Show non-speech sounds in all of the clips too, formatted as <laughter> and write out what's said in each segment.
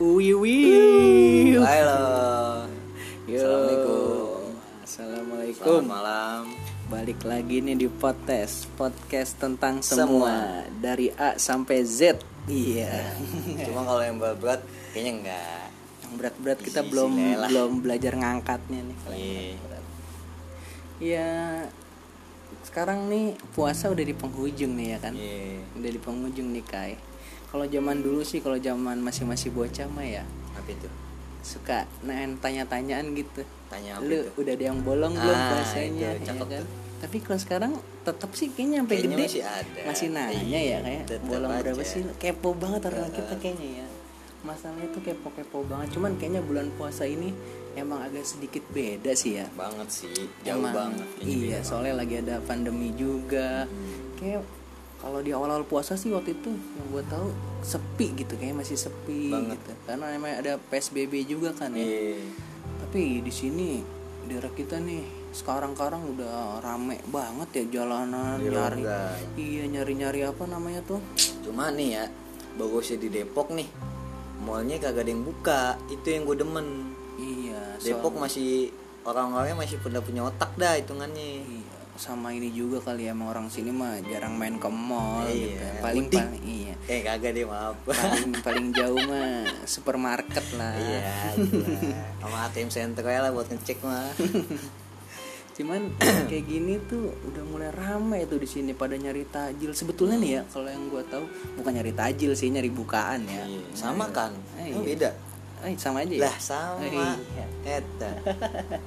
Uwi wiu. Halo. Yo. Assalamualaikum. Assalamualaikum. Selamat malam. Balik lagi nih di podcast podcast tentang semua, dari A sampai Z. Iya. <laughs> Cuma kalau yang berat-berat kayaknya enggak. Yang berat-berat kita Isi- belum lah. belum belajar ngangkatnya nih. Iya. Iya. Sekarang nih puasa udah di penghujung nih ya kan. Iya. Udah di penghujung nih Kai. Kalau zaman dulu sih kalau zaman masih masih bocah mah ya Apa itu? suka nahan tanya-tanyaan gitu Tanya apa lu itu? udah ada yang bolong belum Ah, puasanya itu, ya kan tuh. tapi kalau sekarang tetap sih kayaknya sampai Kayaknya gede masih ada. masih nanya Iya, ya kayak bolong berapa aja. sih kepo banget orang Heeh. kita kayaknya ya masalahnya tuh kepo-kepo banget cuman kayaknya bulan puasa ini emang agak sedikit beda sih ya Banget sih. Jauh Emang, banget. iya soalnya lagi ada pandemi juga Hmm. kayak kalau di awal-awal puasa sih waktu itu yang gue tahu sepi gitu kayak masih sepi Banget. gitu karena emang ada psbb juga kan ya Iya. tapi di sini daerah kita nih sekarang-karang udah rame banget ya jalanan nyari iya nyari-nyari apa namanya tuh Cuma nih ya, bagusnya di Depok nih. Mallnya kagak ada yang buka. Itu yang gue demen. iya Depok soal- masih orang-orangnya masih pada punya otak dah hitungannya. iya sama ini juga kali ya emang orang sini mah jarang main ke mall Iya, gitu paling mudik. paling iya Eh kagak deh maaf. paling <laughs> paling jauh mah supermarket lah Iya, sama ATM center ya lah buat ngecek mah. <laughs> cuman <coughs> kayak gini tuh udah mulai ramai tuh di sini pada nyari tajil sebetulnya nih ya kalau yang gua tahu bukan nyari tajil sih nyari bukaan ya Iya, sama kan? Eh, iya. beda. Eh, sama aja ya Lah sama. Iya. Eta.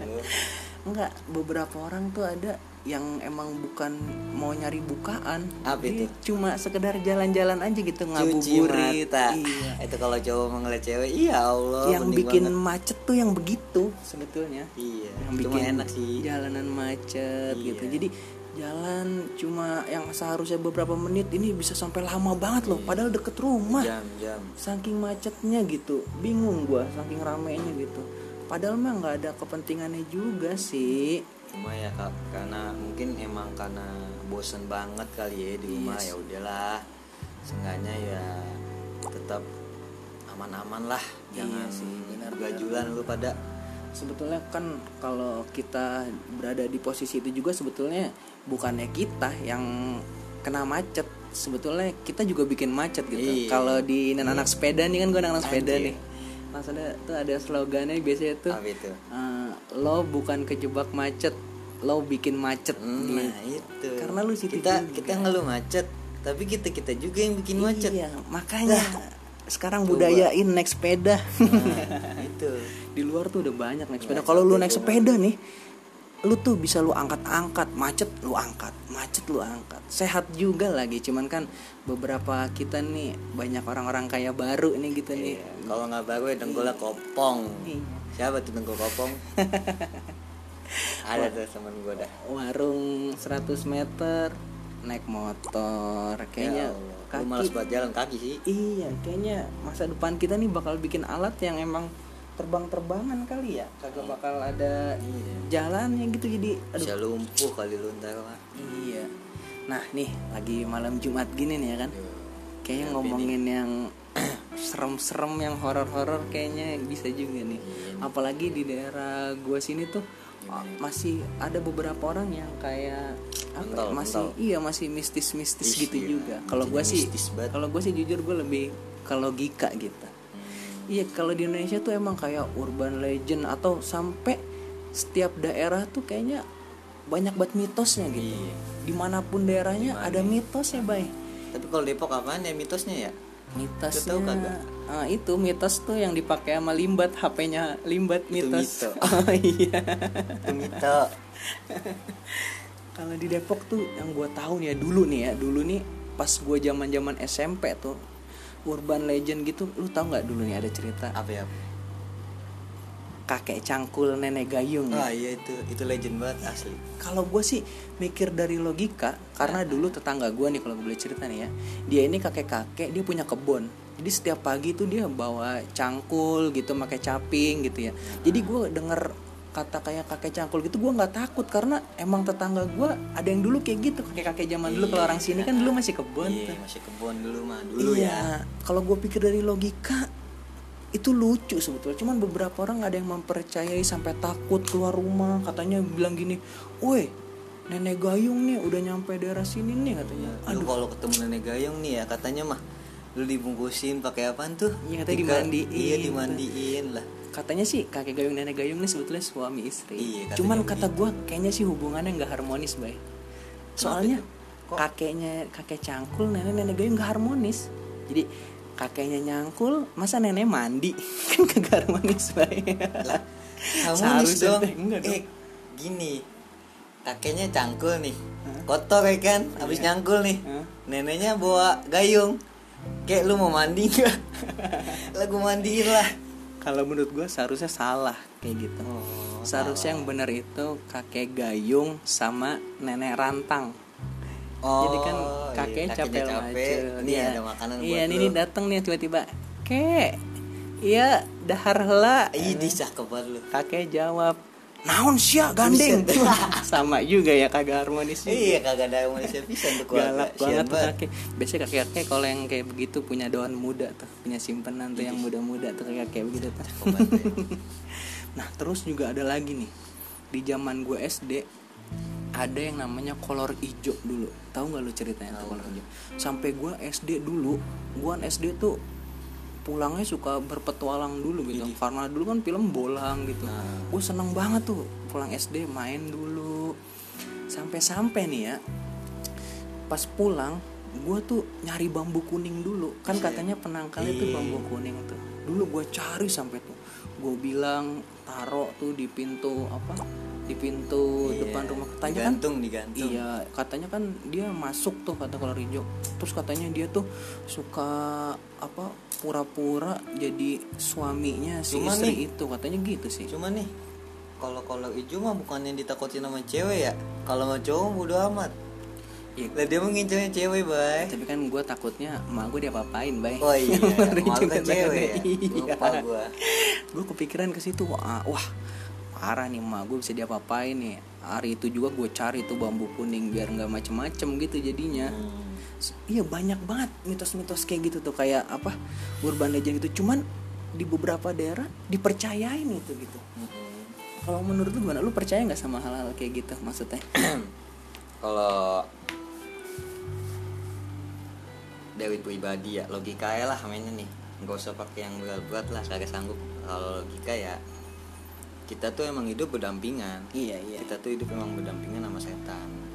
<laughs> enggak beberapa orang tuh ada yang emang bukan mau nyari bukaan Apa itu? cuma sekedar jalan-jalan aja gitu ngabuburit iya Itu kalau cowok ngeliat cewek, iya Allah. yang bikin banget. macet tuh yang begitu sebetulnya Iya. yang Cuma bikin enak sih. jalanan macet Iya. gitu jadi jalan cuma yang seharusnya beberapa menit ini bisa sampai lama banget loh padahal deket rumah Jam-jam. saking macetnya gitu bingung gua saking ramainya gitu padahal mah nggak ada kepentingannya juga sih Cuma ya Kak, karena mungkin emang karena bosen banget kali ya di rumah Yes. ya udahlah. Seenggaknya ya tetap aman-aman lah. Iya Jangan sih, benar, gajulan lu pada sebetulnya kan kalau kita berada di posisi itu juga sebetulnya bukannya kita yang kena macet sebetulnya kita juga bikin macet gitu Iya. kalau di anak sepeda nih kan gue anak sepeda Anjir. nih maksudnya tuh ada slogannya biasanya tuh apa itu? eh, lo bukan kejebak macet lo bikin macet Hmm, gitu. Nah itu. karena lu situ kita juga. kita ngeluh macet, tapi kita kita juga yang bikin macet. iya makanya sekarang budayain naik sepeda Nah, itu. <laughs> di luar tuh udah banyak naik sepeda Nggak kalau lu naik sepeda nih lu tuh bisa lu angkat-angkat macet lu angkat macet lu angkat sehat juga lagi cuman kan beberapa kita nih banyak orang-orang kaya baru nih gitu nih Iya, Kalau nggak baru ya dengkulnya kopong. Iya. Siapa tuh dengkul kopong? <laughs> Ada tuh temen gue dah. warung 100 meter naik motor kayaknya Ya kaki Lu malas buat jalan kaki sih. iya kayaknya masa depan kita nih bakal bikin alat yang emang terbang-terbangan kali ya kagak bakal ada Iya. jalannya gitu jadi aduh Bisa lumpuh kali lu ntar mah. Iya. Nah nih lagi malam Jumat gini nih ya kan. Kayaknya Tapi ngomongin yang <clears throat> serem-serem yang horor-horor kayaknya bisa juga nih. Iya. Apalagi di daerah gua sini tuh ah, masih ada beberapa orang yang kayak apa ya, masih mental. iya masih mistis-mistis gitu iya. juga. Kalau gua sih kalau gua sih jujur gua lebih ke logika gitu. Iya kalau di Indonesia tuh emang kayak urban legend atau sampai setiap daerah tuh kayaknya banyak banget mitosnya gitu. Iya. Di mana pun daerahnya Di mana? ada mitosnya bay. Tapi kalau Depok apaan ya mitosnya ya? Mitosnya tahu kagak? Ah, itu mitos tuh yang dipakai sama Limbat HP-nya Limbat Itu mitos. mito. <laughs> Oh iya. Itu mito. Kalau di Depok tuh yang gue tahu nih ya dulu nih ya dulu nih pas gue zaman zaman SMP tuh urban legend gitu lu tahu nggak dulu nih ada cerita? Apa ya? kakek cangkul nenek gayung. Ah iya itu itu legend banget asli. kalau gue sih mikir dari logika karena dulu tetangga gue nih kalau gue boleh cerita nih ya dia ini kakek kakek dia punya kebun. Jadi setiap pagi tuh dia bawa cangkul gitu pakai caping gitu ya. Jadi gue denger kata kayak kakek cangkul gitu gue nggak takut karena emang tetangga gue ada yang dulu kayak gitu. Kakek kakek zaman dulu kalau orang sini kan dulu masih kebun Iya masih kebun dulu mah dulu ya. iya kalau gue pikir dari logika itu lucu sebetulnya. Cuman beberapa orang ada yang mempercayai sampai takut keluar rumah katanya bilang gini woi nenek gayung nih udah nyampe daerah sini nih katanya. Lu kalau ketemu nenek gayung nih ya katanya mah lu dibungkusin pakai apaan tuh? Iya, katanya dimandiin. iya dimandiin lah katanya sih kakek gayung nenek gayung nih sebetulnya suami istri. Iya, cuman kata gue kayaknya sih hubungannya nggak harmonis bay. Soalnya kakeknya kakek cangkul nenek nenek gayung nggak harmonis. Jadi kakeknya nyangkul masa nenek mandi? <laughs> Kan kagak harmonis bay. Lah <laughs> harmonis dong. dong. eh gini. Kakeknya cangkul nih. Kotor ya kan? Habis Iya. nyangkul nih. Hah? neneknya bawa gayung. Kayak lu mau mandi nggak? <laughs> Lagu mandiin lah kalau menurut gue seharusnya salah kayak gitu. Oh, seharusnya yang benar itu kakek gayung sama nenek rantang. Oh, jadi kan iya, kakeknya capek, capek. Nih Iya. ada makanan iya buat ini datang nih tiba-tiba. Kek iya dahar hela. Ih, cakep banget lu. kakek jawab naon sia gandeng. <laughs> Sama juga ya kagak harmonis juga. Iya, kagak ada manusia bisa untuk galak banget tuh kakek. Biasanya kakek kakek kalau yang kayak begitu punya daun muda tuh punya simpenan tuh yang muda-muda tuh kayak kayak begitu tuh. Ya. <laughs> nah terus juga ada lagi nih. Di zaman gue SD ada yang namanya kolor ijo dulu. Tahu nggak lu ceritanya kolor ijo? Sampai gue SD dulu gue kan SD tuh pulangnya suka berpetualang dulu gitu. Karena dulu kan film bolang gitu. Nah. gue seneng banget tuh pulang SD main dulu. Sampai-sampai nih ya pas pulang gue tuh nyari bambu kuning dulu. Kan katanya penangkalnya tuh Iya. bambu kuning tuh. Dulu gue cari sampai tuh. Gue bilang taruh tuh di pintu apa? Di pintu Iya, depan rumah. Katanya kan digantung digantung. Iya, katanya kan dia masuk tuh kata kolor hijau. Terus katanya dia tuh suka apa pura-pura jadi suaminya si Cuma istri nih- itu katanya gitu sih. Cuma nih kalau kolor hijau mah bukan yang ditakutin sama cewek ya. Kalau sama cowok bodo amat. Iya. Lah dia mengincarnya cewek, Bay. Tapi kan gue takutnya emak gue diapa-apain, bay. Oh iya, <laughs> juga kan cewek ya. Iya. Lupa gua. gue kepikiran ke situ wah, wah parah nih emak gue bisa diapa-apain nih hari itu juga gue cari tuh bambu kuning biar nggak macem-macem gitu jadinya Hmm. Iya banyak banget mitos-mitos kayak gitu tuh kayak apa urban legend gitu. Cuman di beberapa daerah dipercayain itu gitu. Mm-mm. kalau menurut lu gimana? Lu percaya nggak sama hal-hal kayak gitu maksudnya? <clears throat> Kalau dari pribadi ya logika ya lah mainnya nih. Nggak usah pakai yang berat-berat lah kagak sanggup. Kalau logika ya kita tuh emang hidup berdampingan. Iya iya. Kita tuh hidup emang berdampingan sama setan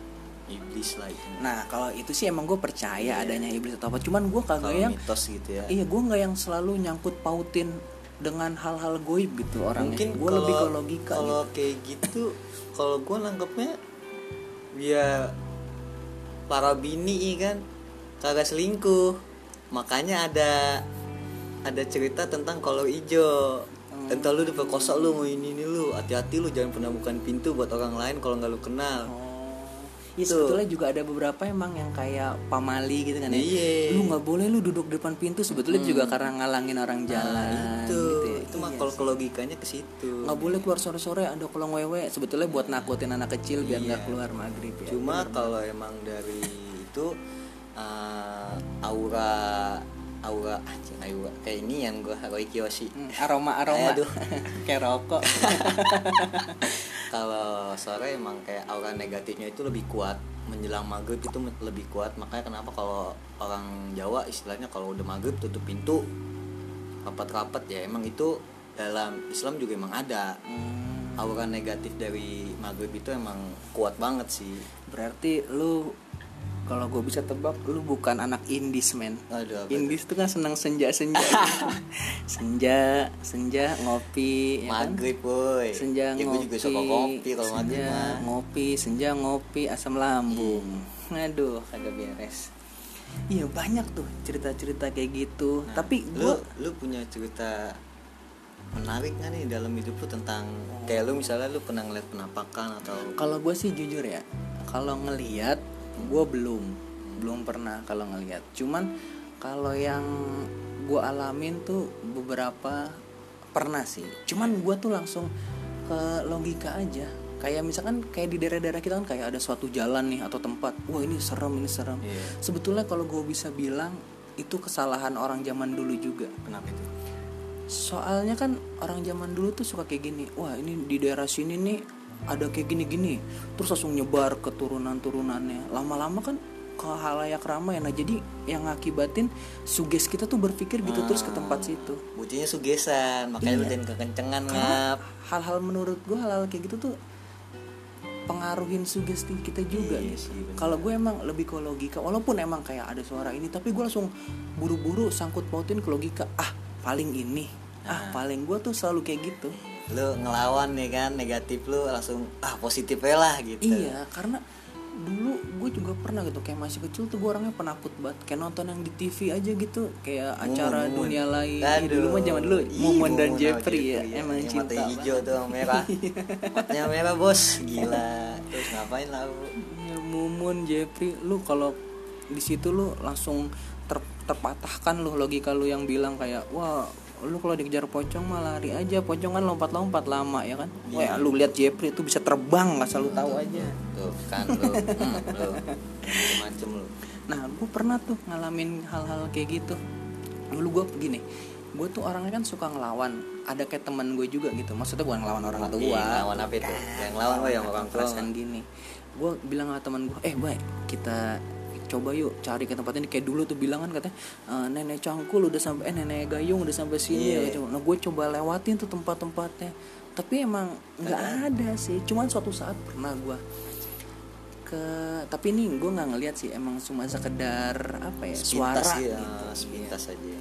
iblis lah itu. Nah kalau itu sih emang gue percaya adanya iblis atau apa. Cuman gue kagak kalau yang mitos gitu ya. Iya gue nggak yang selalu nyangkut pautin dengan hal-hal goib gitu orangnya. Mungkin gue lebih ke kalau- logika kalau gitu. kayak gitu kalau gue nangkepnya ya para bini kan? Kagak selingkuh. Makanya ada ada cerita tentang kolor ijo Hmm. entar lu diperkosa lu mau ini ini lu. Hati-hati lu jangan pernah bukan pintu buat orang lain kalau nggak lu kenal. Oh. Tuh. sebetulnya juga ada beberapa emang yang kayak pamali gitu kan ya. Iya. Lu nggak boleh lu duduk depan pintu sebetulnya juga karena ngalangin orang jalan. Nah, itu gitu ya. itu mah Iya kalau sih. logikanya ke situ nggak boleh keluar sore-sore ada kolong wewe sebetulnya buat nakutin anak kecil biar nggak Iya. keluar maghrib ya. cuma kalau emang dari itu uh, aura aura ah, cing, aura kayak ini yang gue Roy Kiyoshi Hmm, aroma aroma Aduh. <laughs> kayak rokok. <laughs> kalau sore emang kayak aura negatifnya itu lebih kuat menjelang maghrib itu lebih kuat. Makanya kenapa kalau orang Jawa istilahnya kalau udah maghrib tutup pintu rapat-rapat ya emang itu dalam Islam juga emang ada. Hmm, aura negatif dari maghrib itu emang kuat banget sih. Berarti lu kalau gue bisa tebak lu bukan anak indis men. aduh tuh? kan senang senja-senja. Gitu. <laughs> senja, senja ngopi ya kan? maghrib boy senja ya, ngopi juga suka kopi kalau maghrib senja mah. ngopi senja ngopi asam lambung. Aduh kagak beres. Iya banyak tuh cerita-cerita kayak gitu. Nah, tapi lu gua lu punya cerita menarik nggak nih dalam hidup lu tentang kayak lu misalnya lu pernah ngeliat penampakan atau kalau gue sih jujur ya kalau ngelihat gue belum belum pernah kalau ngelihat cuman kalau yang gue alamin tuh beberapa pernah sih. Cuman gue tuh langsung ke logika aja. Kayak misalkan kayak di daerah-daerah kita kan kayak ada suatu jalan nih atau tempat. Wah ini serem ini serem. Iya. sebetulnya kalau gue bisa bilang itu kesalahan orang zaman dulu juga. Kenapa itu? Soalnya kan orang zaman dulu tuh suka kayak gini. Wah ini di daerah sini nih ada kayak gini-gini terus langsung nyebar ke turunan-turunannya lama-lama kan ke halayak ramai nah jadi yang ngakibatin suges kita tuh berpikir gitu terus ke tempat situ Bucinya sugesan, makanya lu Iya. jangan kekencengan ngap. hal-hal menurut gue hal-hal kayak gitu tuh pengaruhin sugesti kita juga Iya nih. sih, bener. Kalau gue emang lebih ke logika, walaupun emang kayak ada suara ini, tapi gue langsung buru-buru sangkut pautin ke logika. Ah, paling ini, ah paling gue tuh selalu kayak gitu. Lu ngelawan nih kan negatif lu langsung ah positif lah gitu. Iya, karena dulu gue juga pernah gitu kayak masih kecil tuh gue orangnya penakut banget kayak nonton yang di TV aja gitu kayak acara Mumun. dunia lain Aduh. dulu mah zaman dulu Mumun dan Jeffrey ya emang Yang cinta matanya hijau tuh merah. <laughs> Matanya merah bos, gila. Terus ngapain lah lu? Ya, Mumun, Jeffrey, lu kalau di situ lu langsung ter- terpatahkan lu logika lu yang bilang kayak wah lu kalau dikejar pocong mah lari aja. Pocong kan lompat-lompat lama ya kan? Wah lu lihat Jeffrey itu bisa terbang nggak selalu tahu aja. Tuh kan lu, <laughs> hmm, lu. Macem lu. nah gue pernah tuh ngalamin hal-hal kayak gitu. Dulu gue begini gue tuh orangnya kan suka ngelawan. Ada kayak teman gue juga gitu. Maksudnya bukan ngelawan orang tua Iya, gue ngelawan apa itu? Yang ngelawan gua yang orang tua. perasaan gini. Gue bilang sama teman gue eh baik kita coba yuk cari ke tempat ini. Kayak dulu tuh bilang kan katanya "Eh, nenek cangkul udah sampai eh nenek gayung udah sampai sini. Iya. ya gitu. nah gue coba lewatin tuh tempat-tempatnya. Tapi emang nggak ada sih. Cuman suatu saat pernah gue ke tapi ini gue nggak ngeliat sih. Emang cuma sekedar apa ya suara Sepintas ya, gitu. sepintas aja.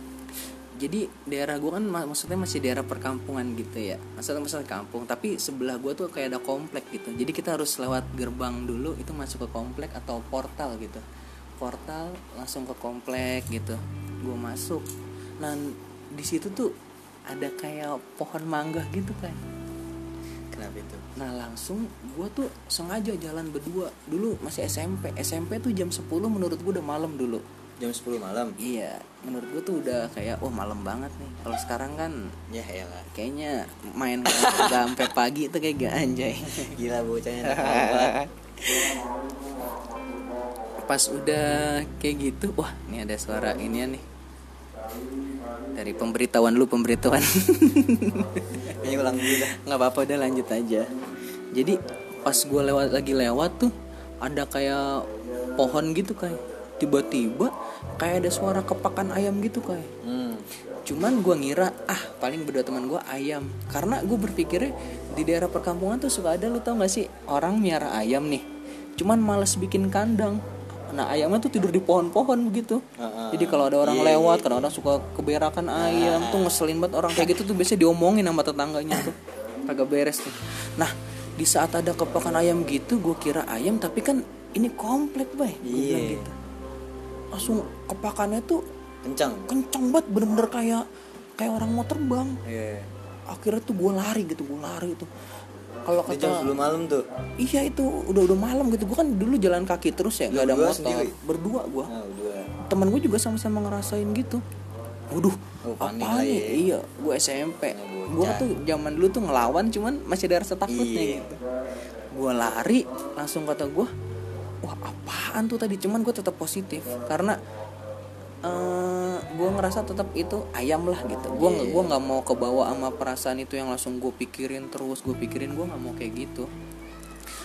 jadi daerah gue kan mak- maksudnya masih daerah perkampungan gitu ya. Maksudnya maksudnya kampung. Tapi sebelah gue tuh kayak ada komplek gitu. Jadi kita harus lewat gerbang dulu itu masuk ke komplek atau portal gitu portal langsung ke komplek gitu gue masuk nah di situ tuh ada kayak pohon mangga gitu kan Kenapa itu? nah langsung gue tuh sengaja jalan berdua dulu masih SMP SMP tuh jam 10 menurut gue udah malam dulu Jam 10 malam. Iya, menurut gue tuh udah kayak oh malam banget nih. Kalau sekarang kan Ya elah. kayaknya main sampai pagi tuh kayak gak anjay. <laughs> Gila bocahnya. <laughs> Pas udah kayak gitu, wah ini ada suara ini nih. Dari pemberitahuan lu pemberitahuan. <laughs> Ini ulang dulu dah. nggak apa-apa udah lanjut aja. Jadi pas gue lewat lagi lewat tuh ada kayak pohon gitu kayak tiba-tiba kayak ada suara kepakan ayam gitu kayak Hmm. cuman gue ngira ah paling berdua teman gue ayam karena gue berpikirnya di daerah perkampungan tuh suka ada lu tau gak sih orang miara ayam nih cuman males bikin kandang nah ayamnya tuh tidur di pohon-pohon begitu Heeh. jadi kalau ada orang Iya, lewat kadang-kadang suka keberakan ayam tuh ngeselin banget orang kayak gitu tuh biasanya diomongin sama tetangganya tuh. Kagak beres tuh. Nah di saat ada kepakan ayam gitu gue kira ayam tapi kan ini komplek bay. Iya. gitu. Langsung kepakannya tuh Kencang. kencang banget bener-bener kayak kayak orang mau terbang. Iya. akhirnya tuh gue lari gitu gue lari itu kalau Ini jam kata 10 malam tuh. iya itu udah udah malam gitu gue kan dulu jalan kaki terus ya nggak ada motor sendiri? berdua gue Nah, udah. teman gue juga sama-sama ngerasain gitu waduh Oh, apa nih ya. iya gue SMP Nah, gue tuh zaman dulu tuh ngelawan cuman masih ada rasa takutnya Iya. gitu gue lari langsung kata gue wah apaan tuh tadi cuman gue tetap positif karena eh gue ngerasa tetap itu ayam lah gitu gue Iya. gua nggak mau kebawa sama perasaan itu yang langsung gue pikirin terus gue pikirin gue nggak mau kayak gitu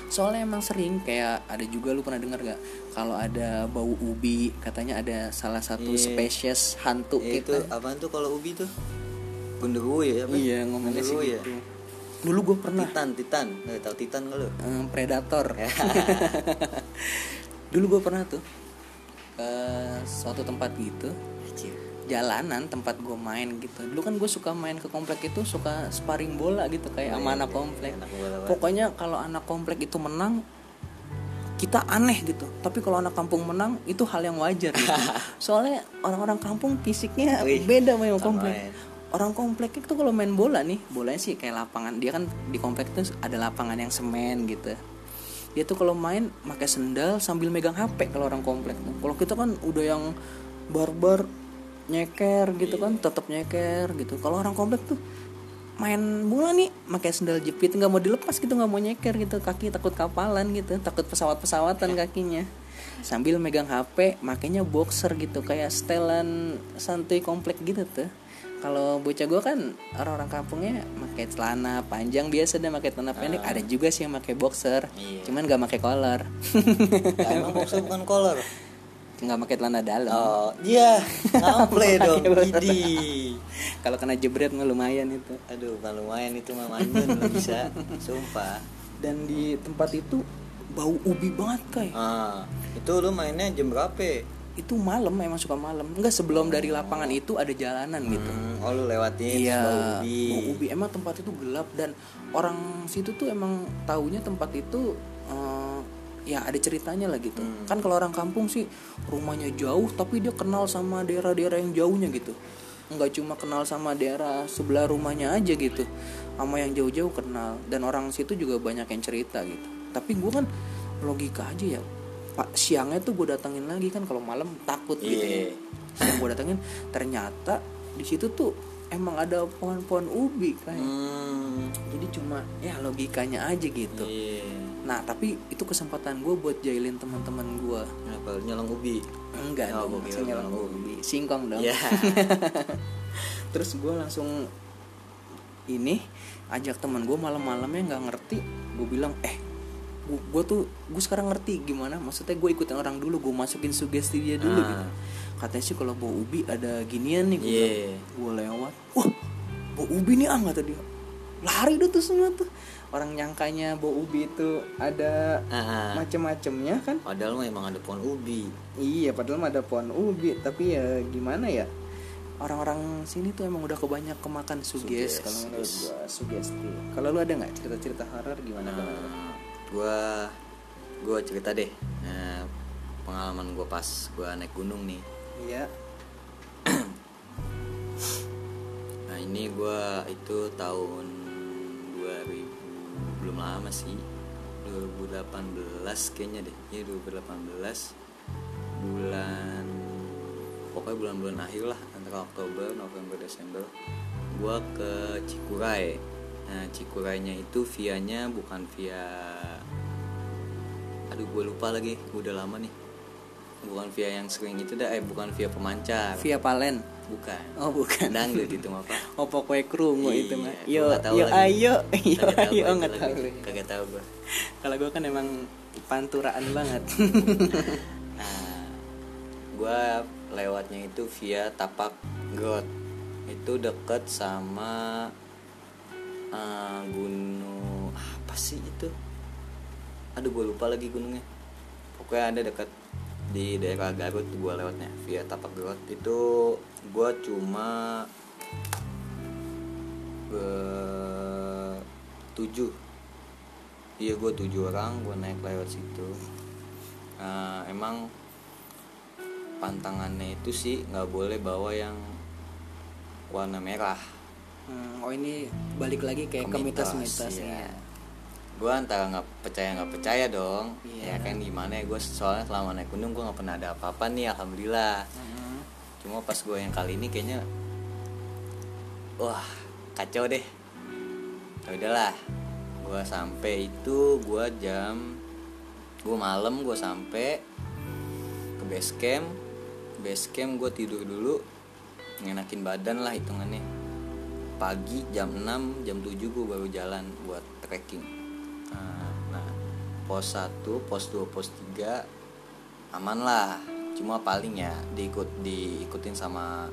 soalnya emang sering kayak ada juga lu pernah dengar gak kalau ada bau ubi katanya ada salah satu Iya. spesies hantu itu gitu apaan tuh kalau ubi tuh? Genderuwo ya apa? iya ngomongnya sih ya. gitu dulu gue pernah Titan, Titan. Eh, tahu Titan nggak lu? predator <laughs> <laughs> dulu gue pernah tuh ke suatu tempat gitu. Jalanan tempat gue main gitu. Dulu kan gue suka main ke komplek itu suka sparring bola gitu kayak sama anak komplek. Anak bola banget. pokoknya kalau anak komplek itu menang kita aneh gitu. Tapi kalau anak kampung menang itu hal yang wajar gitu. <laughs> soalnya orang-orang kampung fisiknya Wih, beda sama yang sama komplek. orang komplek itu kalau main bola nih bolanya sih kayak lapangan. Dia kan di komplek itu ada lapangan yang semen gitu. Dia tuh kalau main pakai sendal sambil megang HP kalau orang komplek tuh. Kalau kita kan udah yang barbar nyeker gitu kan tetap nyeker gitu. Kalau orang komplek tuh main bola nih pakai sendal jepit nggak mau dilepas gitu nggak mau nyeker gitu. Kaki takut kapalan gitu takut pesawat pesawatan kakinya. Sambil megang HP makanya boxer gitu kayak setelan santai komplek gitu tuh. Kalau bocah gue kan orang-orang kampungnya pakai celana panjang biasa deh pakai celana pendek. Ada juga sih yang pakai boxer Iya. cuman gak pakai collar. Lah, emang boxer bukan collar <laughs> nggak pakai celana dalam. Oh iya. Ngample dong idi. kalau kena jebret mah lumayan itu. Aduh kan lumayan itu mah manjun lo bisa sumpah. Dan di tempat itu bau ubi banget kai ah itu lu mainnya jam berapa? Itu malam emang suka malam. Enggak sebelum dari lapangan itu ada jalanan gitu. Hmm, oh lu lewatin iya bau ubi. bau ubi. Emang tempat itu gelap dan orang situ tuh emang taunya tempat itu eh, ya ada ceritanya lah gitu. Hmm. kan kalau orang kampung sih rumahnya jauh tapi dia kenal sama daerah-daerah yang jauhnya gitu. Nggak cuma kenal sama daerah sebelah rumahnya aja gitu. Sama yang jauh-jauh kenal. Dan orang situ juga banyak yang cerita gitu. Tapi gue kan logika aja ya. Pak siangnya tuh gue datangin lagi kan kalau malam takut gitu ya. Iya. siang gue datengin ternyata di situ tuh emang ada pohon-pohon ubi kan Hmm. jadi cuma ya logikanya aja gitu. Iya. Nah tapi itu kesempatan gue buat jailin teman-teman gue Kenapa nyolong ubi? enggak Oh, dong maksudnya nyolong nyolong ubi. Singkong dong. Iya. <laughs> terus gue langsung ini ajak teman gue malam-malamnya nggak ngerti. Gue bilang eh gue tuh gue sekarang ngerti gimana. Maksudnya gue ikutin orang dulu gue masukin sugesti dia dulu Ah. gitu. Katanya sih kalau bau ubi ada ginian nih gue gue lewat. Wah bau ubi nih ah kata dia. Lari dah tuh semua tuh orang nyangkanya bau ubi itu ada Ah, macem-macemnya kan Padahal mah emang ada pohon ubi. Iya, padahal mah ada pohon ubi, tapi ya gimana ya? Orang-orang sini tuh emang udah kebanyak kemakan suges Suges, kalau menurut suges. gua sugesti. Kalau lu ada nggak cerita-cerita horor gimana kalau? Nah, gua gua cerita deh. Nah, pengalaman gua pas gua naik gunung nih. Iya. Nah, ini gua itu tahun 2000 belum lama sih. 2018 kayaknya deh. Iya 2018 bulan pokoknya bulan-bulan akhir lah antara Oktober, November, Desember gua ke Cikuray. Nah, Cikuraynya itu vianya bukan via Aduh, gue lupa lagi. Udah lama nih. Bukan via yang sering itu dah, eh bukan via pemancar. Via Palen. Bukan. Oh, bukan. Dangdut itu mah apa? Oh, pokoknya krungu Iya, itu mah. Yo, yo ayo, yo ayo nggak tahu. Kagak tahu gua. Kalau gua kan emang panturaan banget. <laughs> Nah, gua lewatnya itu via Tapak Grot. Itu deket sama eh, gunung apa sih itu? Aduh, gue lupa lagi gunungnya. Pokoknya ada dekat di daerah Garut gua lewatnya via Tapak Grot. Itu gua cuma tujuh iya gue tujuh orang gue naik lewat situ Nah, emang pantangannya itu sih nggak boleh bawa yang warna merah Hmm, oh ini balik lagi kayak ke mitos-mitosnya. gue antara nggak percaya nggak percaya dong Iya. ya kan gimana ya gue soalnya selama naik gunung gue nggak pernah ada apa-apa nih alhamdulillah Hmm. Cuma pas gue yang kali ini kayaknya wah kacau deh. Ya udahlah gue sampai itu gue jam gue malam gue sampai ke base camp. Base camp gue tidur dulu ngenakin badan lah hitungannya. Pagi jam 6 jam 7 gue baru jalan buat trekking. Nah, nah pos 1 pos 2 pos 3 aman lah cuma paling ya diikut diikutin sama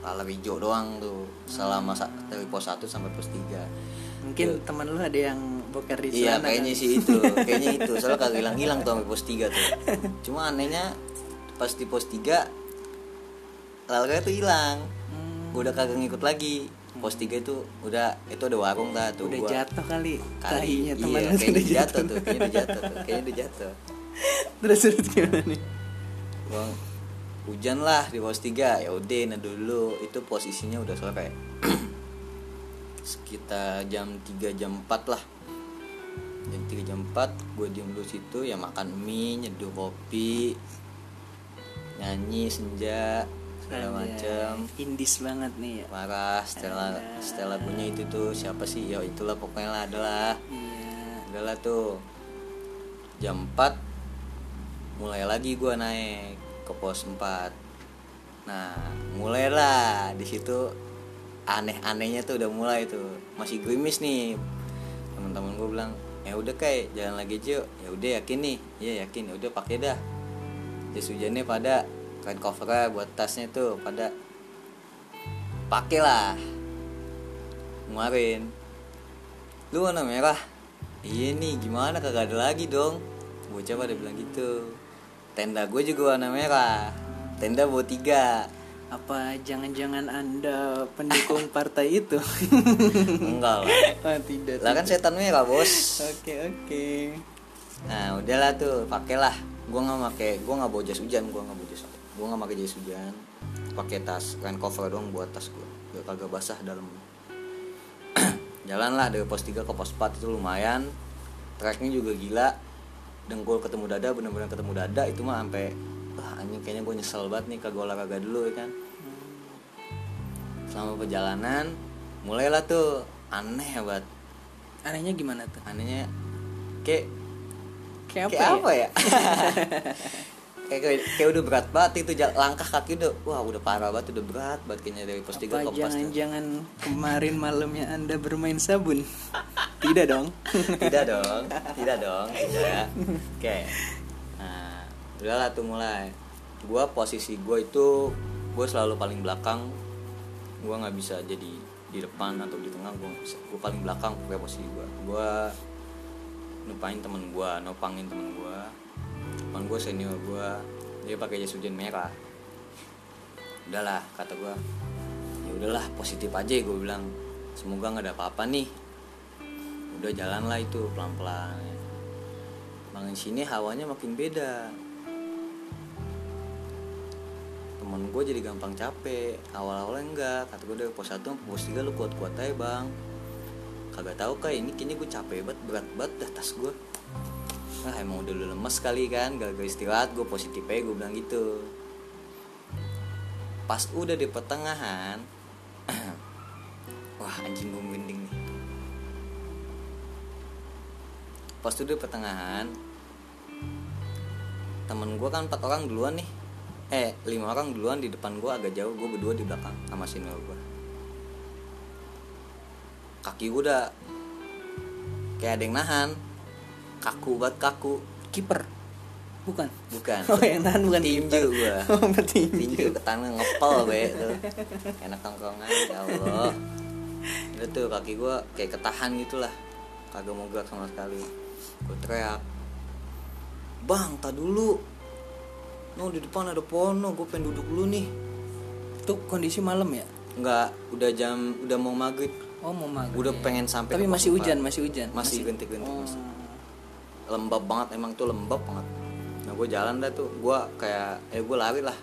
lalar hijau doang tuh selama sa- dari pos 1 sampai pos 3 Mungkin teman lu ada yang boker di iya sana kayaknya kali. sih itu <laughs> kayaknya itu soalnya kagak hilang hilang tuh sampai pos 3 tuh. Cuma anehnya pas di pos 3 lalarnya tuh hilang. Hmm, gue udah kagak ngikut lagi. Pos 3 itu udah itu ada warung lah tuh udah gua- jatuh kali kali. iya kayaknya udah udah jatuh. tuh kayaknya udah jatuh tuh kayaknya udah jatuh. Terus terus gimana nih gua hujan lah di pos 3 ya udah nah dulu. Itu posisinya udah sore. <clears throat> Sekitar jam 3 jam 4 lah. Jam 3 jam 4 gue diem dulu situ. Ya makan mie nyeduh kopi nyanyi senja segala macem. indis banget nih ya. Marah setelah setelah lagunya itu tuh siapa sih? Ya itulah pokoknya lah adalah. Iya. Udahlah tuh. Jam 4 mulai lagi gua naik ke pos 4 nah mulailah di situ aneh-anehnya tuh udah mulai tuh. Masih gerimis nih. Teman-teman gue bilang ya udah kayak jalan lagi aja yuk." ya udah yakin nih. Ya yakin. Ya udah pakai dah. Jas hujannya pada kain covernya buat tasnya tuh pada pakai lah kemarin lu warna merah? Iya nih gimana? Kagak ada lagi dong. Bocah pada bilang gitu tenda gue juga warna merah. Tenda bawa tiga. Apa jangan-jangan anda pendukung <laughs> partai itu? Enggak lah. Oh, tidak lah kan setan merah bos. Oke oke. Nah udahlah tuh pakailah. Gue nggak pakai gue nggak bawa jas hujan gue nggak bawa jas gue nggak pakai jas hujan. Pakai tas rain cover doang buat tas gue biar kagak basah dalam. <clears throat> Jalan lah dari pos 3 ke pos 4 itu lumayan. Treknya juga gila dengkul ketemu dada bener-bener ketemu dada itu mah sampai wah anjing kayaknya gue nyesel banget nih kagak olahraga dulu ya kan. Selama perjalanan mulailah tuh aneh banget. Anehnya gimana tuh? Anehnya kayak kayak apa, kayak ya? apa ya, <laughs> kayak, kayak udah berat banget itu langkah kaki udah wah udah parah banget udah berat banget kayaknya dari pos 3 apa ke pos 4 jangan-jangan kemarin malamnya anda bermain sabun? <laughs> Tidak dong. Tidak dong. Tidak dong. Tidak oke. Nah udahlah tuh mulai. Gua posisi gua itu gua selalu paling belakang. Gua nggak bisa jadi di depan atau di tengah bisa. Gua paling belakang kayak posisi gua. Gua nupain temen gua nopangin temen gua temen gua senior gua dia pakai jas hujan merah. Udahlah kata gua ya udahlah positif aja gue bilang. Semoga nggak ada apa-apa nih. Udah jalan lah itu pelan pelan makin sini hawanya makin beda. Temen gue jadi gampang capek. Awal awalnya enggak. Kata gue dari pos 1 sampai pos 3 lu kuat kuat aja bang. Kagak tahu kayak ini kayaknya gue capek banget berat banget dah tas gue ah emang udah lemes kali kan gak istirahat gue positif aja gue bilang gitu. Pas udah di pertengahan <clears throat> wah anjing gue merinding nih. Pas udah di pertengahan temen gue kan empat orang duluan nih. Eh lima orang duluan di depan gue agak jauh gue berdua di belakang sama senior gue kaki gue udah kayak ada yang nahan kaku banget kaku. Kiper? Bukan. Bukan. Oh yang nahan bukan tinju gue <laughs> oh bertinju tinju ke tanah ngepel be tuh enak tongkrongan ya Allah. Itu tuh kaki gue kayak ketahan gitulah. Kagak mau gerak sama sekali. Gue teriak. Bang tak dulu. No di depan ada pono gue pengen duduk dulu nih. Itu kondisi malam ya? Nggak udah jam udah mau maghrib. Oh mau maghrib. Udah pengen sampai tapi masih hujan masih hujan. Masih gentik-gentik oh. masih lembab banget emang tuh lembab banget. Nah gue jalan dah tuh gue kayak eh gue lari lah.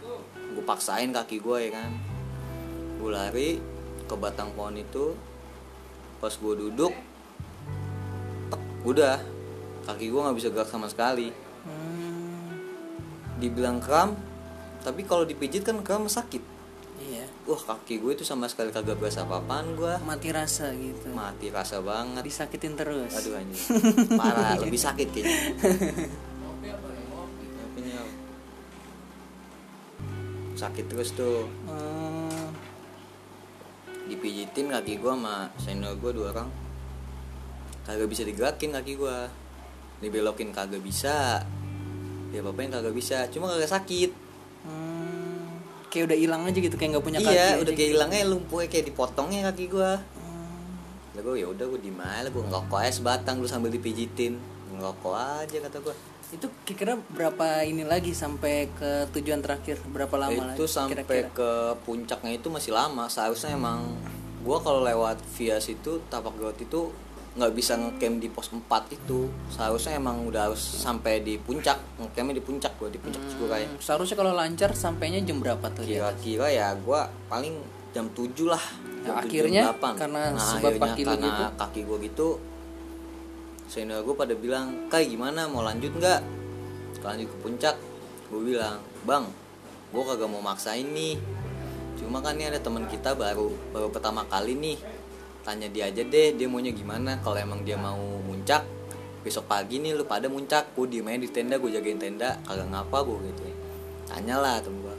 Gue paksain kaki gue ya kan. Gue lari ke batang pohon itu. Pas gue duduk tek, udah. Kaki gue nggak bisa gerak sama sekali. Hmm, dibilang kram tapi kalau dipijit kan kram sakit wah kaki gue itu sama sekali kagak berasa apa-apaan gue mati rasa gitu mati rasa banget disakitin terus Aduh anjing. <laughs> Parah, lebih sakit kayaknya. Apanya? Sakit terus tuh. Oh, Dipijitin kaki gua sama senior gua dua orang. Kagak bisa digerakin kaki gua. Dibelokin kagak bisa. Ya yang kagak bisa, cuma kagak sakit. hmm, kayak udah hilang aja gitu kayak nggak punya kaki iya, udah kayak gitu. hilangnya lumpuhnya kayak dipotongnya kaki gua. Hmm, Lah gua ya udah gua di mana gua ngerokok aja sebatang lu sambil dipijitin. Ngerokok aja kata gua. itu kira-kira berapa ini lagi sampai ke tujuan terakhir berapa lama lagi itu sampai kira-kira? ke puncaknya itu masih lama seharusnya emang gua kalau lewat via situ tapak gaut itu nggak bisa ngecamp di pos 4 itu. Seharusnya emang udah harus sampai di puncak ngecampnya di puncak gua di puncak Hmm, seharusnya kalau lancar sampainya jam berapa tuh kira-kira ya gua paling jam 7 lah. Nah, jam 7, akhirnya, jam 8. karena nah, sebab akhirnya kaki karena gitu? kaki gua gitu senior gue pada bilang kai gimana? Mau lanjut nggak? Lanjut ke puncak. Gue bilang bang gue kagak mau maksain nih. Cuma kan ini ada teman kita baru baru pertama kali nih tanya dia aja deh dia maunya gimana. Kalau emang dia mau muncak besok pagi nih lu pada muncak. Gue diem aja di tenda gue jagain tenda. Kagak ngapa gue gitu tanya lah temen gue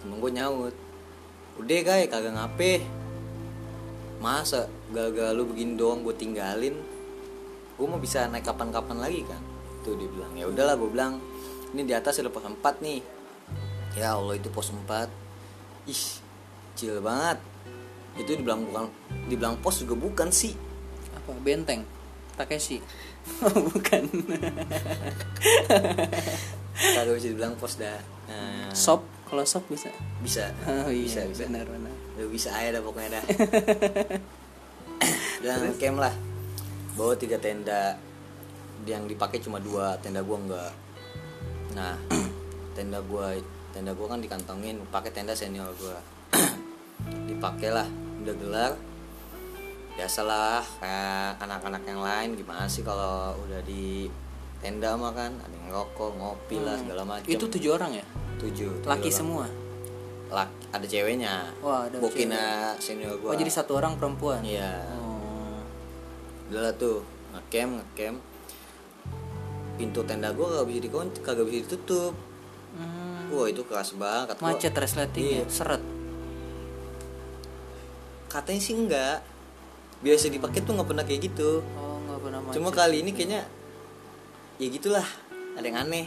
temen gue nyaut. Udah guys kagak ngape. Masa gagal lu begini doang gue tinggalin? Gue mau bisa naik kapan-kapan lagi kan? Tuh dia bilang. Ya udahlah gue bilang. Ini di atas ada pos 4 nih. Ya Allah itu pos 4 ih kecil banget itu dibilang bukan dibilang pos juga bukan sih. Apa benteng? Takeshi? <laughs> Oh, bukan. Kagak bisa dibilang pos dah. Nah, sop? Kalau sop bisa? Bisa. Oh iya bisa bisa. benar benar. Lu bisa aja dah pokoknya dah. <laughs> Dan camp lah. Bawa tiga tenda. Yang dipakai cuma dua tenda gua enggak. Nah <clears throat> tenda gua tenda gua kan dikantongin. Pakai tenda senior gua. <clears throat> Dipakai lah udah gelar biasalah kayak anak-anak yang lain gimana sih kalau udah di tenda mah kan ada yang rokok ngopi lah segala macam itu tujuh orang ya? Tujuh tujuh laki orang. semua? Laki, ada ceweknya. Wah, ada bokina senior oh gua jadi satu orang perempuan? Iya. Oh. udah lah tuh ngecamp ngecamp. Pintu tenda gua kagak bisa dikunci kagak bisa ditutup. Hmm, wah itu keras banget Gua- macet resletingnya Iya. seret katanya sih enggak. Biasa dipakai tuh nggak pernah kayak gitu. Oh nggak pernah macet cuma kali ini kayaknya ya gitulah. Ada yang aneh.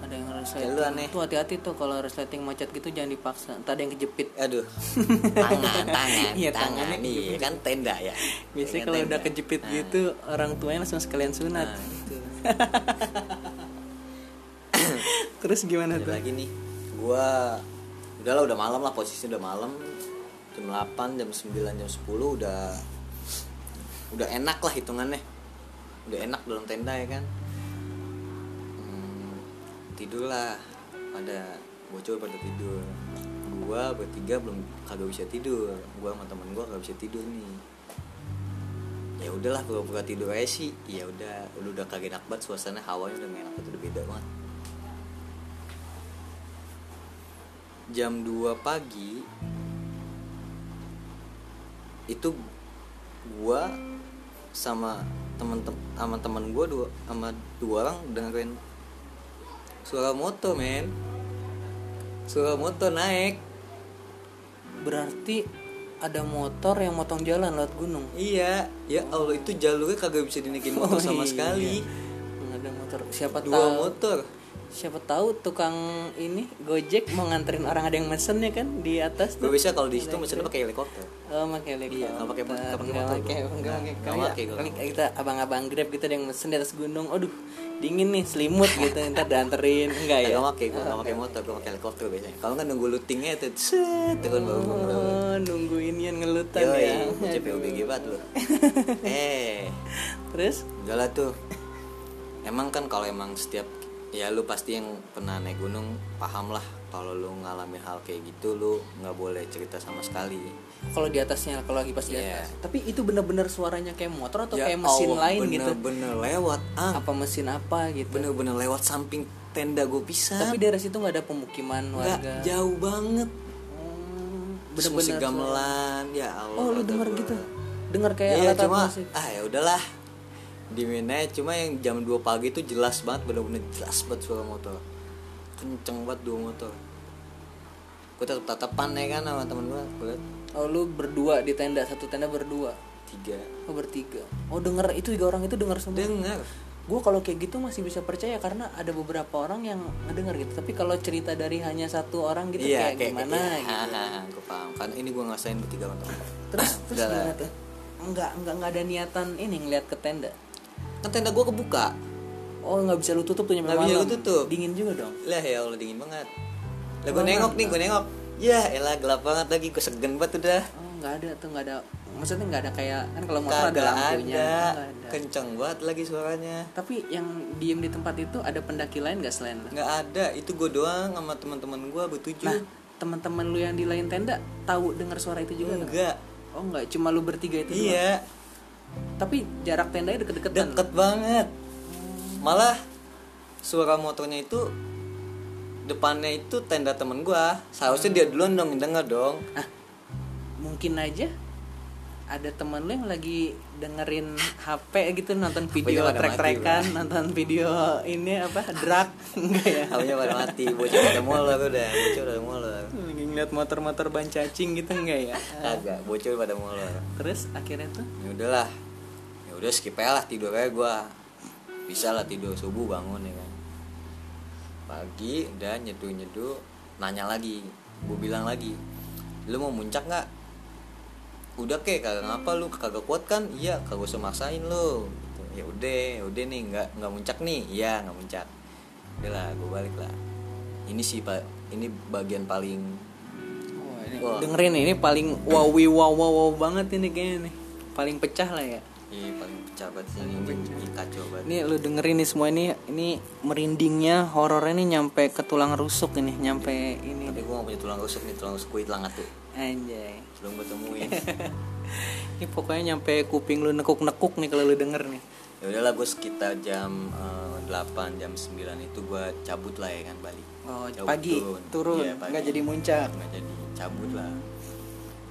Ada yang resleting. aneh. tuh hati-hati tuh kalau resleting macet gitu jangan dipaksa. Ada yang kejepit. Aduh. <laughs> Tangan tangan Iya, tangan nih. kan tenda ya. Biasanya Kan kalau udah kejepit Nah, gitu orang tuanya langsung sekalian sunat. Nah, itu. <laughs> terus gimana Ada tuh? lagi nih. Gua udah lah udah malam lah posisi udah malam jam 8 jam 9 jam 10 udah udah enak lah hitungannya. Udah enak dalam tenda ya kan? Hmm, tidur lah. Pada bocor pada tidur. Gua bertiga belum kagak bisa tidur. Gua sama temen gua kagak bisa tidur nih. Ya udahlah pura-pura tidur aja sih. Ya udah udah udah kagak enak banget suasana hawanya udah enak banget, udah beda banget. Jam 2 pagi itu gua sama teman-teman sama teman gua dua sama dua orang dengerin suara motor men. Suara motor naik. Berarti ada motor yang motong jalan lewat gunung? Iya. Ya Allah itu jalurnya kagak bisa dinaikin motor Oh, sama iya. sekali. Ada motor. Siapa dua tahu. motor siapa tahu tukang ini gojek mau nganterin orang ada yang mesen ya kan di atas gue tuh bisa kalau di situ mesinnya pakai helikopter Oh, pakai helikopter. Iya, nggak pakai- nggak pakai Nggak motor pakai, gua. nggak pakai. Nggak Kayak- pakai kita abang-abang grab kita ada yang mesen di atas gunung. Aduh, dingin nih, selimut gitu. <laughs> Ntar dianterin. Enggak ya? Gak pakai, gue gak pakai motor, gue pakai helikopter biasanya. Kalau nggak nunggu lootingnya tuh, set, tuh kan baru. Oh, nunggu inian ngelutan ya. bocah PUBG banget lu. <laughs> eh, Terus udah lah tuh. Emang kan kalau emang setiap ya lu pasti yang pernah naik gunung paham lah kalau lu ngalamin hal kayak gitu lu nggak boleh cerita sama sekali. kalau di atasnya kalau lagi pas di Iya. atas. Tapi itu bener-bener suaranya kayak motor atau Ya kayak mesin Allah, lain gitu? Bener-bener lewat, ah, Apa mesin apa gitu? bener-bener lewat samping tenda gue pisah. Tapi daerah situ nggak ada pemukiman warga. jauh banget. Hmm, Bener-bener gamelan, ya Allah. Oh, lu gua. gitu? Dengar kayak iya alat cuma musik. ah ya udahlah di mana cuma yang jam 2 pagi itu jelas banget bener-bener jelas banget suara motor kenceng banget dua motor gue tetap tatapan ya kan sama temen gue gue liat Oh, lu berdua di tenda, satu tenda berdua. tiga Oh bertiga. Oh denger itu tiga orang itu dengar semua. dengar Gue kalau kayak gitu masih bisa percaya karena ada beberapa orang yang ngedenger gitu. Tapi kalau cerita dari hanya satu orang gitu iya kayak, gimana gitu. gue paham karena ini gue ngerasain bertiga temen Terus terus gimana tuh? Enggak enggak enggak ada niatan ini ngeliat ke tenda. Kan tenda gue kebuka Oh nggak bisa lu tutup tuh nyampe Nggak bisa malam. lu tutup. Dingin juga dong. lah ya Allah dingin banget lah Oh, gue nengok nih gue nengok ya elah gelap banget lagi gue segen banget udah Oh nggak ada tuh nggak ada. Maksudnya nggak ada kayak kan kalau motor ada lampunya. ada Oh, ada. kenceng banget lagi suaranya Tapi yang diem di tempat itu ada pendaki lain nggak selain nggak ada itu gue doang sama teman-teman gue bertujuh Nah teman-teman lu yang di lain tenda tahu dengar suara itu juga nggak? enggak Oh enggak, cuma lu bertiga itu doang. Tapi jarak tendanya deket-deketan. deket banget. Malah suara motornya itu depannya itu tenda temen gue seharusnya dia duluan dong denger dong. Ah, mungkin aja ada teman lu yang lagi dengerin HP gitu nonton video trek-trekan nonton video ini apa drag <laughs> enggak ya? HP-nya pada mati bocah pada molor udah bocah udah molor lagi ngeliat motor-motor ban cacing gitu enggak ya? Kagak bocah pada molor terus akhirnya tuh? Ya udahlah. Ya udah skip aja lah tidur aja gua. Bisa lah tidur subuh bangun ya kan. Pagi udah nyeduh nyeduh nanya lagi. Gue bilang lagi lu mau muncak nggak udah kek kagak ngapa lu kagak kuat kan? Iya kagak usah maksain lu. Gitu. ya udah ya udah nih nggak nggak muncak nih. Iya nggak muncak. Udah lah gue balik lah. Ini sih pak ini bagian paling Wah, ini Wah. dengerin ini paling wawi wow wow wow banget ini kayaknya nih. Paling pecah lah ya. Ini paling banget sih ini, ini kacau banget ini lu dengerin nih semua ini ini merindingnya horornya nih nyampe ke tulang rusuk ini nyampe ini. Tapi gue gak punya tulang rusuk nih tulang rusuk gue hilang tuh. Anjay. Belum gue temuin. <laughs> Ini pokoknya nyampe kuping lu nekuk-nekuk nih kalau lu denger nih. Ya udahlah gue sekitar jam eh, 8 jam 9 itu gue cabut lah ya kan balik. Oh, Cabut pagi? turun. Iya, pagi. nggak jadi muncak? Nggak jadi cabut lah.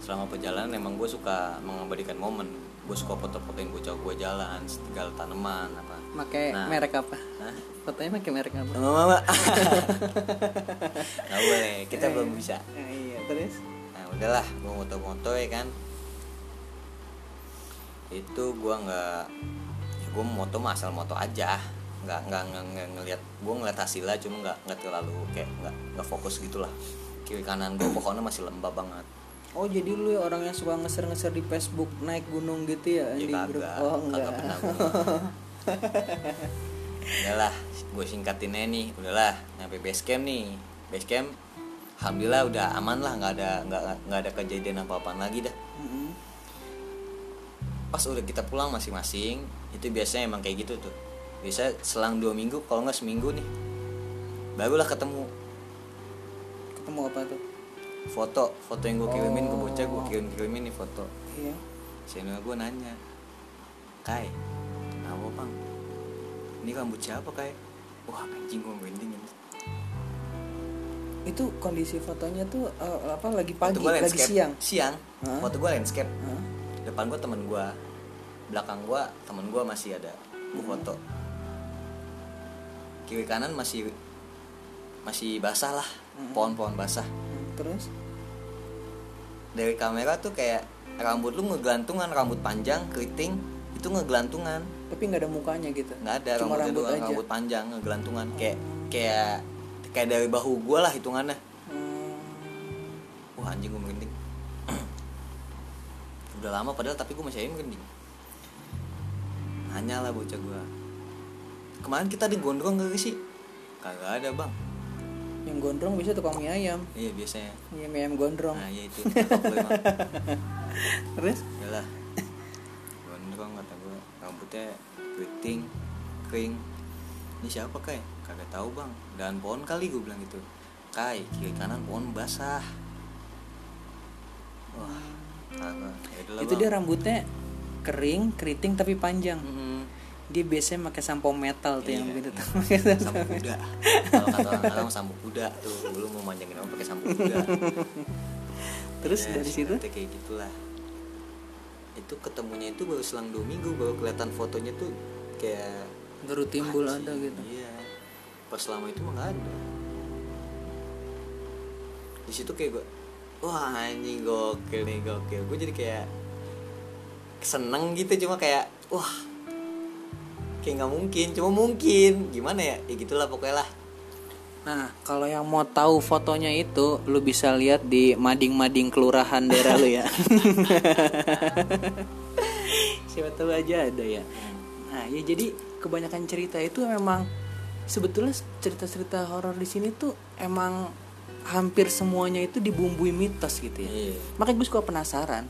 Selama perjalanan emang gue suka mengabadikan momen gue suka foto-fotoin bocah gue jalan setegal tanaman apa. Pakai Nah. merek apa? Hah? fotonya pakai merek apa? Mama mama. <laughs> Nggak boleh kita belum bisa. Eh, iya terus? Nah udahlah gue moto-moto ya kan. Itu gue nggak ya gue moto asal moto aja. Nggak nggak nggak, nggak ngelihat gue ngeliat hasilnya cuma nggak nggak terlalu kayak nggak nggak fokus gitulah. Kiri kanan gue pokoknya masih lembab banget oh jadi lu ya orang yang suka ngeser-ngeser di Facebook naik gunung gitu ya, ya di grup? kagak. Oh enggak. Kagak pernah <laughs> udahlah gue singkatin aja nih. Udahlah nyampe base camp nih. Base camp alhamdulillah udah aman lah. Nggak ada nggak nggak ada kejadian apa apaan lagi dah. Pas udah kita pulang masing-masing itu biasanya emang kayak gitu tuh. Biasa selang dua minggu kalau nggak seminggu nih. Barulah ketemu. Ketemu apa tuh foto foto yang gue kirimin ke Oh. bocah gue kirim kirimin nih foto. Iya. Channel gue nanya kai apa bang? Ini rambut siapa kai? Wah anjing gue merinding ini. Itu kondisi fotonya tuh eh, apa lagi pagi lagi siang? Siang. Hah? foto gue landscape. Hah? depan gue temen gue belakang gue temen gue masih ada. Gue foto. Kiri kanan masih masih basah lah. Hmm. pohon-pohon basah. Hmm, terus? Dari kamera tuh kayak rambut lu ngegelantungan rambut panjang keriting itu ngegelantungan. Tapi nggak ada mukanya gitu? Nggak ada Cuma rambut doang aja. rambut panjang ngegelantungan. Kayak kayak kayak dari bahu gue lah hitungannya. Hmm. wah anjing gue merinding. <clears throat> Udah lama padahal tapi gue masih aja merinding. Nanya lah bocah gue kemarin kita di gondrong gak sih? Kagak ada bang yang gondrong bisa tukang mie ayam. Iya biasanya. Iya mie ayam gondrong. Nah iya itu. <laughs> Terus? Yalah. Gondrong kata gue Rambutnya keriting Kering. Ini siapa kai? Kagak tahu bang. Dan pohon kali gue bilang gitu. Kai kiri kanan pohon basah. Wah kagak. Yaudah itu dia rambutnya kering keriting tapi panjang. Mm-mm. Dia biasanya pakai sampo metal tuh yang Iya, begitu iya. tuh. <laughs> Sampo kuda. Kalau kata orang-orang sampo kuda tuh Lu mau manjangin orang pakai sampo kuda? Terus Ya, dari situ? kayak gitulah. Itu ketemunya itu baru selang dua minggu baru kelihatan fotonya tuh kayak baru timbul Anjing, ada gitu. iya. Pas lama itu mah gak ada. Di situ kayak gue wah anjing gokil nih gokil. Gue jadi kayak seneng gitu cuma kayak wah kayak nggak mungkin cuma mungkin gimana ya ya gitulah pokoknya lah Nah, kalau yang mau tahu fotonya itu, lu bisa lihat di mading-mading kelurahan daerah lu ya. <laughs> Siapa tahu aja ada ya. Nah, ya jadi kebanyakan cerita itu memang sebetulnya cerita-cerita horor di sini tuh emang hampir semuanya itu dibumbui mitos gitu ya. Iya. Makanya gue suka penasaran.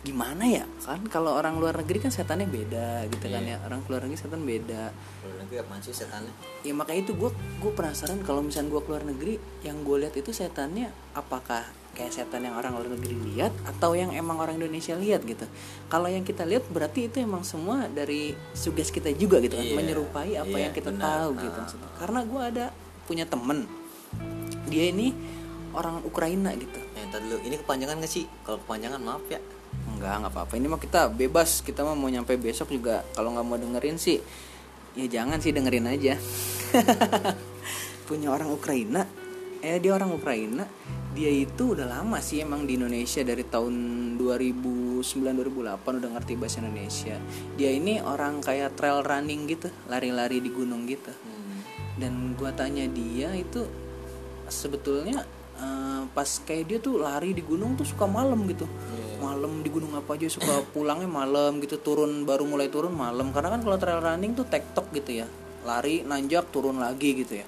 Gimana ya? Kan kalau orang luar negeri kan setannya beda gitu kan Iya. ya. Orang luar negeri setan beda Luar negeri apaan sih setannya ya makanya itu gue gue penasaran kalau misalnya gue keluar negeri yang gue lihat itu setannya apakah kayak setan yang orang luar negeri lihat atau yang emang orang Indonesia lihat gitu kalau yang kita lihat berarti itu emang semua dari suges kita juga gitu kan Iya, menyerupai apa iya, yang kita benar. tahu Ah. gitu maksudnya. karena gue ada punya temen dia ini orang Ukraina gitu eh dulu ini kepanjangan gak sih kalau kepanjangan maaf ya enggak nggak apa-apa. Ini mah kita bebas. Kita mah mau nyampe besok juga. Kalau nggak mau dengerin sih ya jangan sih dengerin aja. <laughs> Punya orang Ukraina. Eh dia orang Ukraina. Dia itu udah lama sih emang di Indonesia. Dari tahun 2009 2008 udah ngerti bahasa Indonesia. Dia ini orang kayak trail running gitu. Lari-lari di gunung gitu. Hmm. dan gua tanya dia itu sebetulnya eh, pas kayak dia tuh lari di gunung tuh suka malam gitu. Iya. Malam di gunung apa aja suka pulangnya malam gitu turun baru mulai turun malam karena kan kalau trail running tuh tektok gitu ya lari nanjak turun lagi gitu ya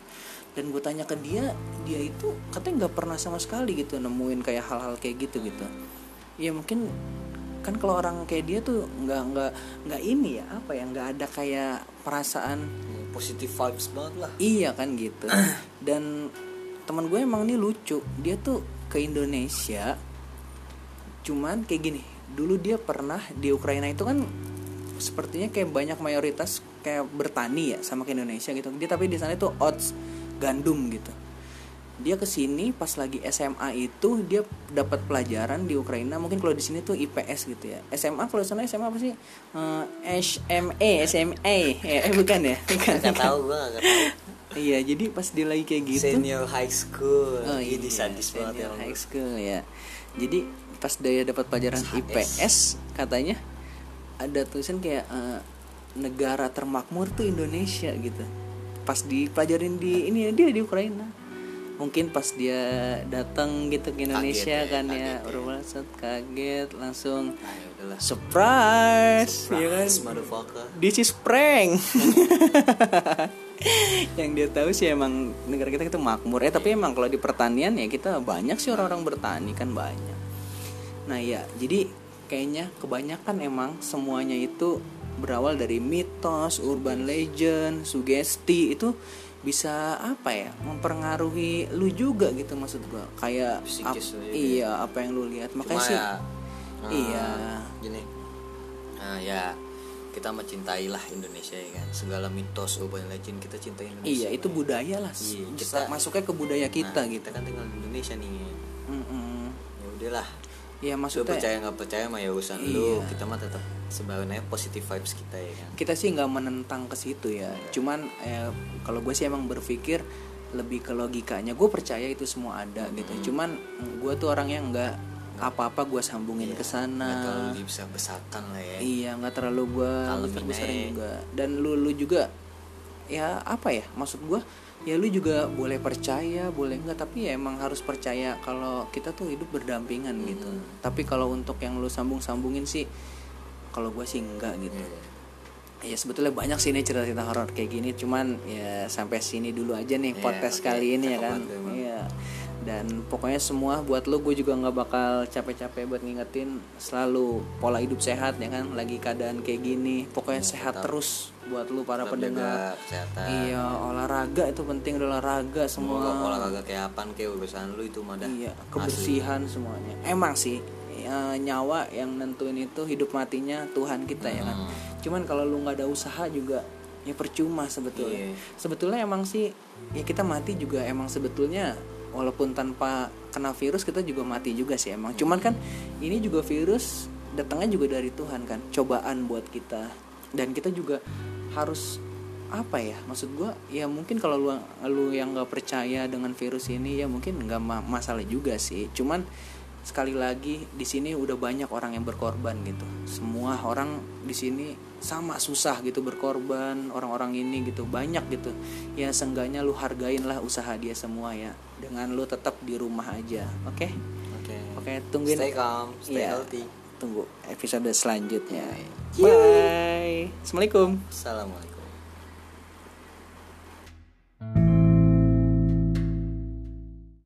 dan gue tanya ke dia dia itu katanya nggak pernah sama sekali gitu nemuin kayak hal-hal kayak gitu gitu ya mungkin kan kalau orang kayak dia tuh nggak nggak nggak ini ya apa ya nggak ada kayak perasaan Hmm, positive vibes banget lah Iya kan gitu. <clears throat> Dan teman gue emang ini lucu. Dia tuh ke Indonesia. Cuman kayak gini. Dulu dia pernah di Ukraina itu kan sepertinya kayak banyak mayoritas kayak bertani ya sama ke Indonesia gitu. Dia tapi di sana itu oats gandum gitu. Dia ke sini pas lagi SMA itu dia dapat pelajaran di Ukraina. Mungkin kalau di sini tuh IPS gitu ya. SMA kalau di sana SMA apa sih? Eh, SMA, SMA. Eh, eh, bukan ya? <laughs> Bukan. nggak tahu gua nggak tahu Iya, jadi pas dia lagi kayak gitu. senior high school Oh, ini iya, sadis banget ya senior high school ya. Jadi pas dia dapat pelajaran HS. IPS katanya ada tulisan kayak eh, negara termakmur tuh Indonesia gitu. Pas dipelajarin di ini dia di Ukraina. Mungkin pas dia datang gitu ke Indonesia Kaget ya, kan kaget ya, ya. masuk kaget langsung nah ya udahlah surprise, ya kan? Surprise, motherfucker This is prank. <laughs> yang dia tahu sih emang negara kita itu makmur ya tapi emang kalau di pertanian ya kita banyak sih orang-orang bertani kan banyak nah ya jadi kayaknya kebanyakan emang semuanya itu berawal dari mitos urban legend sugesti. Itu bisa apa ya mempengaruhi lu juga gitu maksud gua. Kayak ap- juga. iya apa yang lu lihat. Makanya Cuma sih ya, nah, iya. gini. Nah ya kita mencintai lah Indonesia ya kan. Segala mitos urban legend kita cintai Indonesia iya itu Bang. budaya lah. Iya, kita- masuknya ke budaya kita Nah, gitu. kita kan tinggal di Indonesia nih. Mm-mm. ya udahlah ya lu maksudnya percaya nggak percaya mah ya urusan Iya. lu kita mah tetap sebenarnya positive vibes kita ya kan? Kita sih nggak menentang ke situ ya. Cuman eh, kalau gue sih emang berpikir lebih ke logikanya. Gue percaya itu semua ada gitu. Cuman gue tuh orang yang nggak. apa-apa gue sambungin ke Iya, nggak sana terlalu dibesar besarkan lah ya. Iya nggak terlalu gue besar-besarin aja. juga. Dan lu lu juga ya apa ya? Maksud gue ya lu juga boleh percaya boleh enggak tapi ya emang harus percaya kalau kita tuh hidup berdampingan gitu tapi kalau untuk yang lu sambung-sambungin sih kalau gue sih enggak gitu Iya. ya sebetulnya banyak sih nih cerita-cerita horor kayak gini cuman ya sampai sini dulu aja nih Iya, podcast oke. kali ini ya Cakep kan banget emang. iya dan pokoknya semua buat lo gue juga nggak bakal capek-capek buat ngingetin selalu pola hidup sehat ya kan lagi keadaan kayak gini pokoknya sehat tetap. terus buat lu para Tetap pendengar iya olahraga itu penting olahraga semua semua olahraga kayak apa kayak urusan lu itu mah dah iya Asli. kebersihan semuanya emang sih eh, nyawa yang nentuin itu hidup matinya Tuhan kita ya kan Hmm. cuman kalau lu nggak ada usaha juga ya percuma sebetulnya Iya. sebetulnya emang sih ya kita mati juga emang sebetulnya walaupun tanpa kena virus kita juga mati juga sih emang. Cuman kan ini juga virus datangnya juga dari Tuhan kan cobaan buat kita. Dan kita juga harus apa ya maksud gua ya mungkin kalau lu lu yang nggak percaya dengan virus ini ya mungkin nggak ma- masalah juga sih. Cuman sekali lagi di sini udah banyak orang yang berkorban gitu. Semua orang di sini sama susah gitu berkorban orang-orang ini gitu banyak gitu. Ya seenggaknya lu hargain lah usaha dia semua ya dengan lu tetap di rumah aja oke? Oke. Oke tungguin stay calm stay Iya, healthy. Tunggu episode selanjutnya. Bye. Assalamualaikum. Assalamualaikum